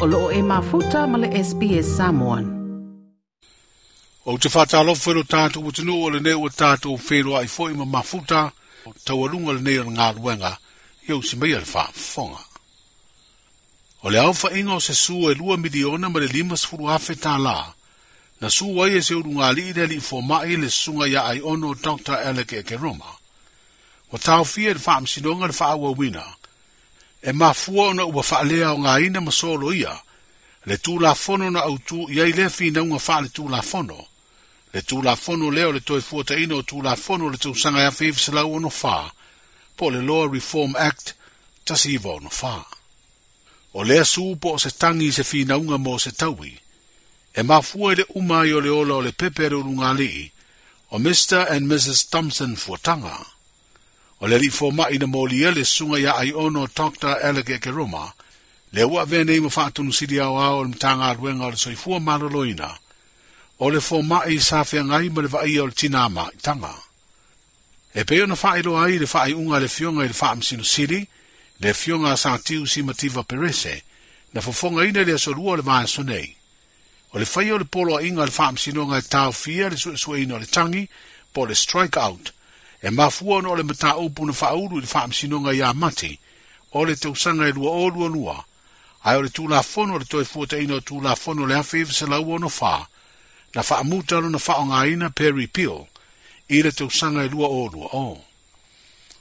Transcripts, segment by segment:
o loo e mafuta ma SPS Samoan. O te whātalo whero tātou o tino o le neo o tātou whero ai fo ma mafuta o tawalunga le neo ngā ruenga i au si mei al whaafonga. O le au whainga o se sua e lua miliona ma le limas furu hafe tā la, na sua e se urunga li i reli fo mai le sunga ya ai ono Dr. Alec Ekeroma. O tau fia le whaamsinonga le wina. e mafua ona ua faalea o gāina ma solo ia le tulafono na autū iai lea finauga faa le tulafono le tulafono lea o le toe fuataʻina o tulafono o le tausaga ea feifesalau onofā po o le loa reform act tasiiva onofā o lea sū po o se tagi i se finauga mo se taui e mafua i le uma ai o le ola o le pepe a le ulugalii o mr and mrs thompson fuataga o le li fo mai na moli le sunga ya ai ono Dr. Alec Ekeruma, le ua vene ima whaatunu siri au au le mtanga aruenga o le soifua maloloina, o le fo mai sa fea ngai ma le vai o le tinama i tanga. E peo na whaelo ai le whaai unga le fionga i le whaamsinu siri, le fionga sa tiu si mativa perese, na fofonga i le asorua o le vaa sonei. O le whaio le polo inga le whaamsinu ngai tau fia le suesue ina le tangi, po le strike out, e mafua ona o le mataupu na faaulu i le faamasinoga iā mate o le tausaga e luaolualua ae o le tulafono o le toe ino o tulafono o le afe fesalaua ona fā na faamuta lona faaaogāina pery pill i le tausaga e luaolualua o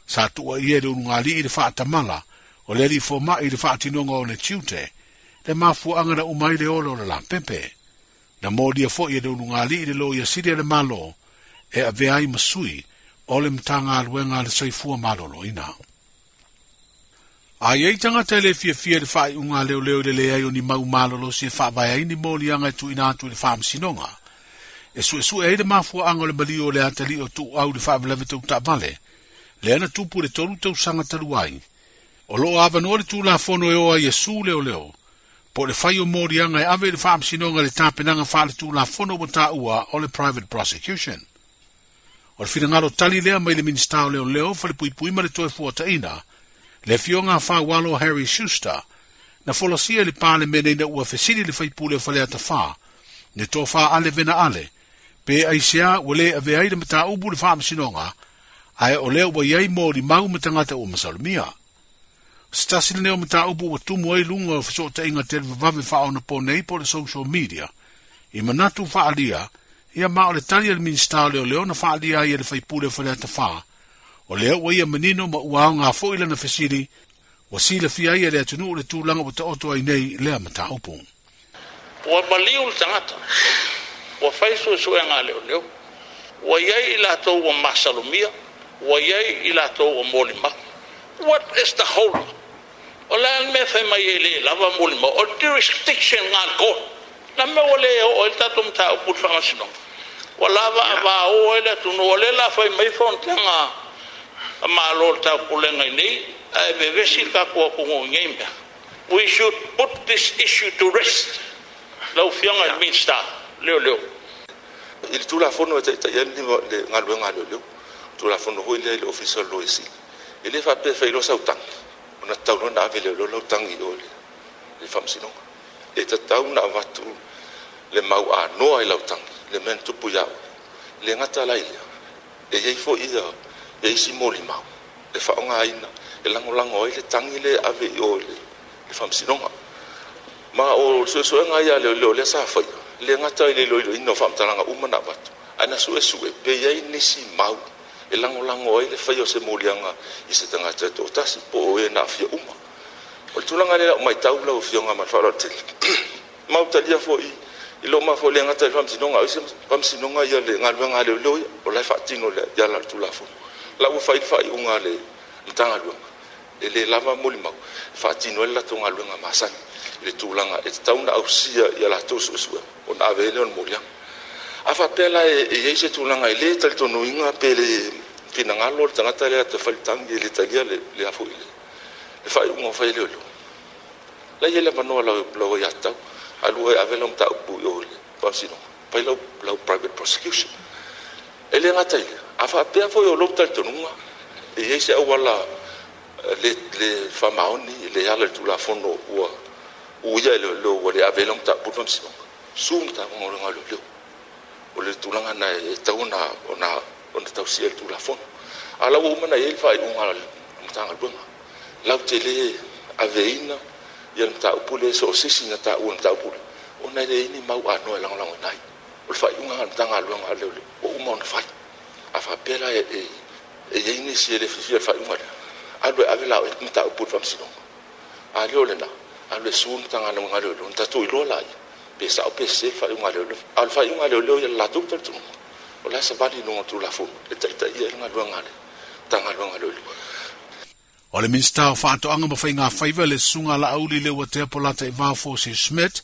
sa tuua ia e i le unugālii i le faatamala o le alifomaʻi i le faatinoga o le tiute le anga na uma ai le la pepe, le lapepe na molia foʻi e le unugālii i le lo ia sili a le malo e avea ai ma sui ole mtanga aluenga le saifua malolo ina. Ai ei tanga te le fia fia le fai unga leo leo le lea ni mau malolo si e fai vai aini mo lianga e tu ina atu le fai msinonga. E su e su e de mafua anga le mali o le atali o tu au le fai vlevi tau tapale. Le ana tupu le tolu tau sanga talu ai. O loo ava no le tu la fono e oa Yesu leo leo. Po le fai o mo lianga e ave le fai msinonga le tapenanga fai le tu la fono wata ua o le private prosecution. o le finagalo tali lea mai le minista o leoleo fa le puipui ma le toe fuataʻina le afioga faualo harry shuster na folasia i le paleme neina ua fesili le faipule o falea tafā ne tofāale venaale pe aisiā ua lē avea ai le mataubu le faamasinoga ae o lea ua iai molimau ma tagata ua masalumia stasi lenei o mataupu ua tumu ai luga o fesootaʻiga televavave faaona po nei po le social media i manatu faaalia ia ma o le tali al minister leo leo na faa lia ia le faipule fa le atafa. O leo wa ia menino ma uao ngā fo ila na fesiri, wa si le fia ia le atunu o le tūlanga wa taoto ai nei lea mata upo. Wa maliu le tangata, wa faisu e soe ngā leo leo, wa iai ila tau wa masalumia, wa iai ila tau wa moli ma. What is the whole? O lea me fai mai ele lava moli ma, o jurisdiction ngā gona. tamme wole o ele tatum ta uput fangasino wala va va o ele no wole la fai mai fontlanga lo ta kulenga ni ai e be vesi ka ko ko ngemba we should put this issue to rest lau fianga minsta leo leo il tula fono te te yendi le ngalo ngalo leo tula fono ho ile official lo isi ele fa pe failo sautang ona taulona avele lo lo tangi ole le et ta tatau na vatu le mau no la lautangi le men tupu iau le gata lailea e iai foʻi ia e isi molimau e faaogāina e le tangi le ave o le faamasinoga ma o soesoega ia leoleo lea Le le ngata i le iloiloina o faamatalaga uma na La pe nisi mau e lango ai le faia se moliaga i se tagata e po o e afia uma o le le laʻu tau lau afioga ma le faaloatele i lo mafo le gata i famasinoga aise famasinoga ia le galuega a leoleo ia o lae faatino le ia la tulafo laua fai le faaiʻuga a le matagaluega e lē lava mo limau faatino ai le latou galuega masani i le tulaga e tatauna ausia ia latou suʻesuʻe ona avei le ona moliaga afa pea la e iai se tulaga i lē talitonuiga pe le finagalo o le tagata lea tafalitagi i le talia le a foʻi le faaiʻuga o fai leoleo lai ai le manoa lau ia tatau alua e avela ma taupu i o le pai lau, lau private prosecution e le gata ilia afaapea foi o lou talitonuga e iai se aua la euh, le le famaoni le ala le tulafono ua uia e leoleo ua le avela ma taupu famasiloga su ma tauaga o le galueleo o le tulaga na e tau na ona ona tausia le tulafono a lau uma na iai le faaiʻuga matagaluega lau tele aveina Yang tak mataupule so o sisi na taua mataupule ona le ini mau anoa e lagolago inai o le faaiʻuga galamataga aluega a leole ua oh, uma ona fai afaapea la eiai nisi le fifia lah. le faaiʻuga lea alue ave lao e mataupu le faamasinoga a leo lenā lah, eh. alue su mataga aluega a leole ona tatuiloa laia pe saʻo pese faaiʻuga a leole a le faaiʻuga a leoleo ia le latou talitunuga o lae savali inoga tulafuma le taʻitaʻia i le galuega ale tagaluega a O le minister o whaato anga ma whai ngā whaiva le sunga la auli le wa te apolata i e vāfo se Smith,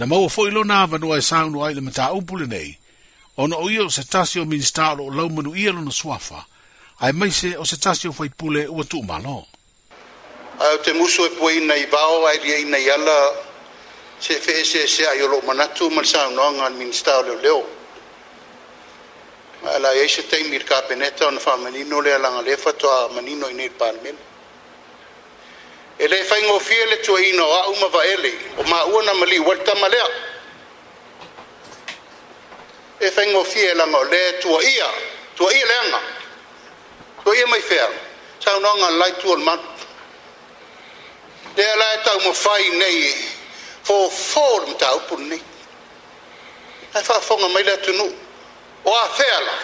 na maua whoilo nā vanua e saunu ai le mata upule nei, o na oio se tasi o minister o laumanu i alo na suafa, ai maise o se tasi o whai pule ua tu malo. Ai o te musu e pui nei vāo ai lia i nei ala, se fe se se ai o lo manatu man saunu anga al minister o leo leo. Ai la eise teimir ka peneta o na whamanino le alanga lefa toa manino i nei parmenu e le fai ngō fie le tua ino a uma va ele o ma ua na mali walta malea e fai ngō fie la ngō le tua ia tua ia le anga tua ia mai fea sa unonga lai tua le matu de ala e tau mo fai nei fo form le mta upun nei e fai fonga mai le tunu o a fea la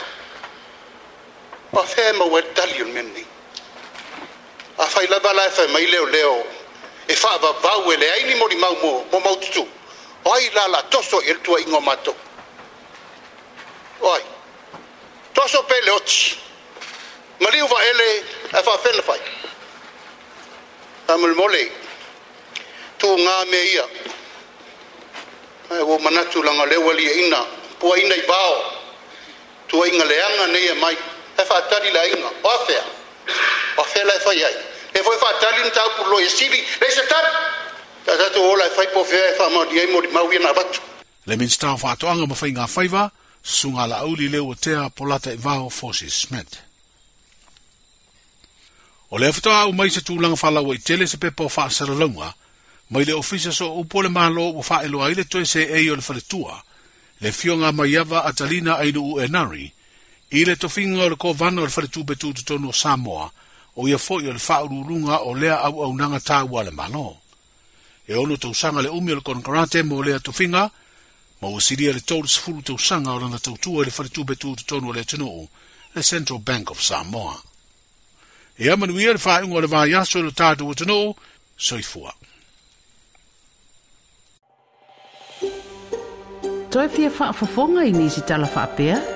o a fea mo wertali un men nei a fai lava la e fai mai leo leo e fai va vau e le aini mori mau mo mo mau tutu o ai la la toso il tua ingo mato o ai toso pe le oti ma liu va ele e fai fena fai a mul mole tu ngā me ia e wo manatu langa le wali e ina pua ina i vau tu inga leanga ne e mai e fai tari la inga o afea wa fela e fai ai. E foi fa tali nta pu lo e sili, le se tat. Ta ta to ola e fai po fe e fa ma ai mo di na bat. Le min sta fa to anga ma fai nga fai va, su nga la auli le o te a polata e vao fosi smet. O le fata u mai tu langa fa la wai tele se pe po fa sara mai le ofisa so upo le malo u fa elo aile to e se e yo le fale tua, le fionga mai ava atalina ainu u enari, i le tofinga o le ko vana o le fale betu tutono Samoa, o ia foʻi o le faaulūluga o lea auaunaga tāua le malo e ono tausaga le umi o le konokarate mo lea tofiga ma ua silia le tolusefulu tausaga o lana tautua i le faletubetuututonu o le atunuu le central bank of samoa e a manuia le faaiʻuga o le vaiaso i lo tatou atunuu soifua toe fia faafofoga i nisi talafaapea